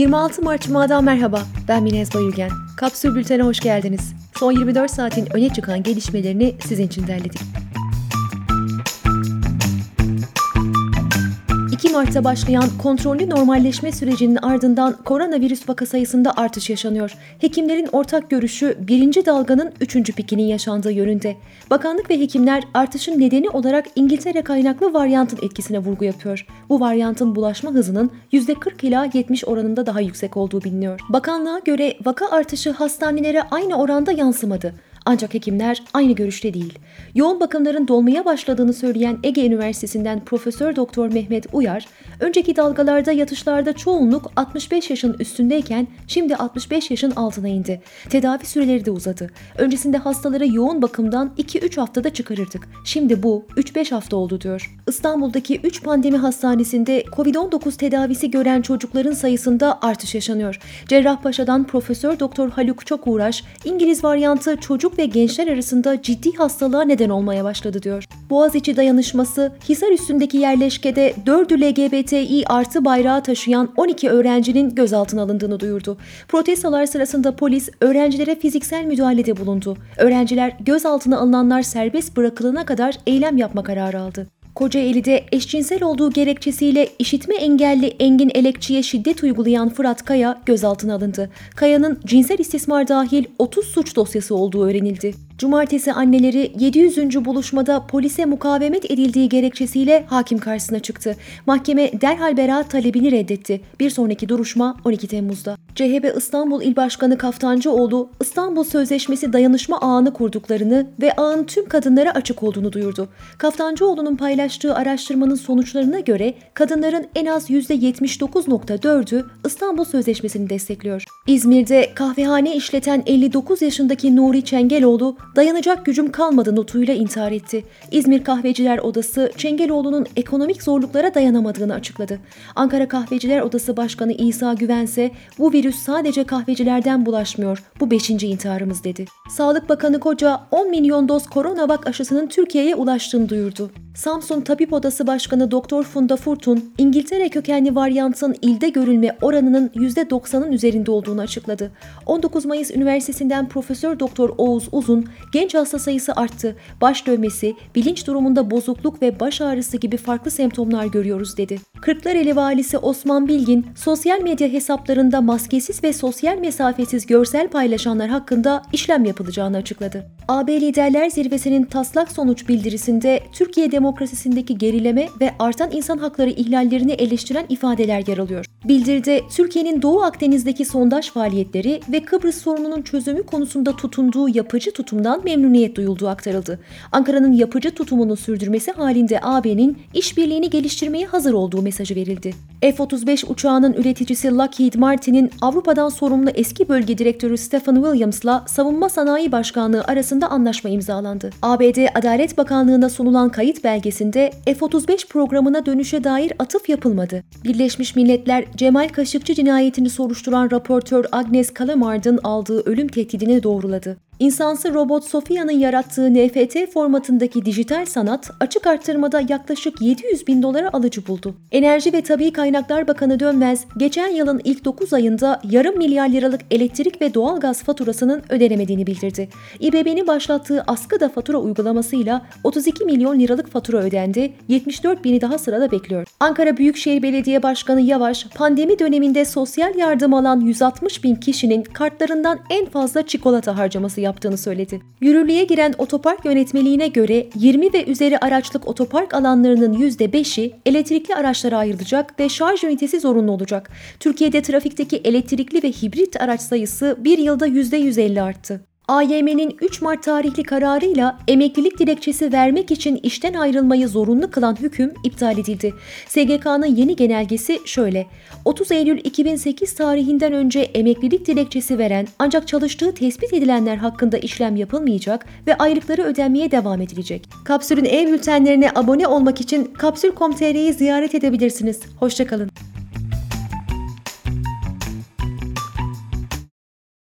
26 Mart Cuma'dan merhaba. Ben Minez Bayülgen. Kapsül Bülten'e hoş geldiniz. Son 24 saatin öne çıkan gelişmelerini sizin için derledik. 2 Mart'ta başlayan kontrollü normalleşme sürecinin ardından koronavirüs vaka sayısında artış yaşanıyor. Hekimlerin ortak görüşü birinci dalganın 3. pikinin yaşandığı yönünde. Bakanlık ve hekimler artışın nedeni olarak İngiltere kaynaklı varyantın etkisine vurgu yapıyor. Bu varyantın bulaşma hızının %40 ila 70 oranında daha yüksek olduğu biliniyor. Bakanlığa göre vaka artışı hastanelere aynı oranda yansımadı. Ancak hekimler aynı görüşte değil. Yoğun bakımların dolmaya başladığını söyleyen Ege Üniversitesi'nden Profesör Doktor Mehmet Uyar, önceki dalgalarda yatışlarda çoğunluk 65 yaşın üstündeyken şimdi 65 yaşın altına indi. Tedavi süreleri de uzadı. Öncesinde hastaları yoğun bakımdan 2-3 haftada çıkarırdık. Şimdi bu 3-5 hafta oldu diyor. İstanbul'daki 3 pandemi hastanesinde COVID-19 tedavisi gören çocukların sayısında artış yaşanıyor. Cerrahpaşa'dan Profesör Doktor Haluk Çokuğraş, İngiliz varyantı çocuk çocuk ve gençler arasında ciddi hastalığa neden olmaya başladı diyor. Boğaziçi dayanışması, Hisar üstündeki yerleşkede 4'ü LGBTİ artı bayrağı taşıyan 12 öğrencinin gözaltına alındığını duyurdu. Protestolar sırasında polis öğrencilere fiziksel müdahalede bulundu. Öğrenciler gözaltına alınanlar serbest bırakılana kadar eylem yapma kararı aldı. Kocaeli'de eşcinsel olduğu gerekçesiyle işitme engelli Engin Elekçi'ye şiddet uygulayan Fırat Kaya gözaltına alındı. Kaya'nın cinsel istismar dahil 30 suç dosyası olduğu öğrenildi. Cumartesi anneleri 700. buluşmada polise mukavemet edildiği gerekçesiyle hakim karşısına çıktı. Mahkeme derhal beraat talebini reddetti. Bir sonraki duruşma 12 Temmuz'da. CHP İstanbul İl Başkanı Kaftancıoğlu, İstanbul Sözleşmesi dayanışma ağını kurduklarını ve ağın tüm kadınlara açık olduğunu duyurdu. Kaftancıoğlu'nun paylaştığı araştırmanın sonuçlarına göre kadınların en az %79.4'ü İstanbul Sözleşmesi'ni destekliyor. İzmir'de kahvehane işleten 59 yaşındaki Nuri Çengeloğlu dayanacak gücüm kalmadı notuyla intihar etti. İzmir Kahveciler Odası Çengeloğlu'nun ekonomik zorluklara dayanamadığını açıkladı. Ankara Kahveciler Odası Başkanı İsa Güvense bu virüs sadece kahvecilerden bulaşmıyor. Bu beşinci intiharımız dedi. Sağlık Bakanı Koca 10 milyon doz koronavak aşısının Türkiye'ye ulaştığını duyurdu. Samsun Tabip Odası Başkanı Doktor Funda Furtun, İngiltere kökenli varyantın ilde görülme oranının %90'ın üzerinde olduğunu açıkladı. 19 Mayıs Üniversitesi'nden Profesör Doktor Oğuz Uzun, genç hasta sayısı arttı, baş dövmesi, bilinç durumunda bozukluk ve baş ağrısı gibi farklı semptomlar görüyoruz dedi. Kırklareli Valisi Osman Bilgin, sosyal medya hesaplarında maskesiz ve sosyal mesafesiz görsel paylaşanlar hakkında işlem yapılacağını açıkladı. AB Liderler Zirvesi'nin taslak sonuç bildirisinde Türkiye demokrasisindeki gerileme ve artan insan hakları ihlallerini eleştiren ifadeler yer alıyor. Bildiride Türkiye'nin Doğu Akdeniz'deki sondaj faaliyetleri ve Kıbrıs sorununun çözümü konusunda tutunduğu yapıcı tutumdan memnuniyet duyulduğu aktarıldı. Ankara'nın yapıcı tutumunu sürdürmesi halinde AB'nin işbirliğini geliştirmeye hazır olduğu mesajı verildi. F-35 uçağının üreticisi Lockheed Martin'in Avrupa'dan sorumlu eski bölge direktörü Stephen Williams'la Savunma Sanayi Başkanlığı arasında anlaşma imzalandı. ABD Adalet Bakanlığı'na sunulan kayıt belgesinde F-35 programına dönüşe dair atıf yapılmadı. Birleşmiş Milletler Cemal Kaşıkçı cinayetini soruşturan raportör Agnes Kalamard'ın aldığı ölüm tehdidini doğruladı. İnsansı robot Sofia'nın yarattığı NFT formatındaki dijital sanat açık arttırmada yaklaşık 700 bin dolara alıcı buldu. Enerji ve Tabi Kaynaklar Bakanı Dönmez, geçen yılın ilk 9 ayında yarım milyar liralık elektrik ve doğalgaz faturasının ödenemediğini bildirdi. İBB'nin başlattığı askıda fatura uygulamasıyla 32 milyon liralık fatura ödendi, 74 bini daha sırada bekliyor. Ankara Büyükşehir Belediye Başkanı Yavaş, pandemi döneminde sosyal yardım alan 160 bin kişinin kartlarından en fazla çikolata harcaması yaptı yaptığını söyledi. Yürürlüğe giren otopark yönetmeliğine göre 20 ve üzeri araçlık otopark alanlarının %5'i elektrikli araçlara ayrılacak ve şarj ünitesi zorunlu olacak. Türkiye'de trafikteki elektrikli ve hibrit araç sayısı bir yılda %150 arttı. AYM'nin 3 Mart tarihli kararıyla emeklilik dilekçesi vermek için işten ayrılmayı zorunlu kılan hüküm iptal edildi. SGK'nın yeni genelgesi şöyle. 30 Eylül 2008 tarihinden önce emeklilik dilekçesi veren ancak çalıştığı tespit edilenler hakkında işlem yapılmayacak ve aylıkları ödenmeye devam edilecek. Kapsül'ün ev bültenlerine abone olmak için kapsül.com.tr'yi ziyaret edebilirsiniz. Hoşçakalın.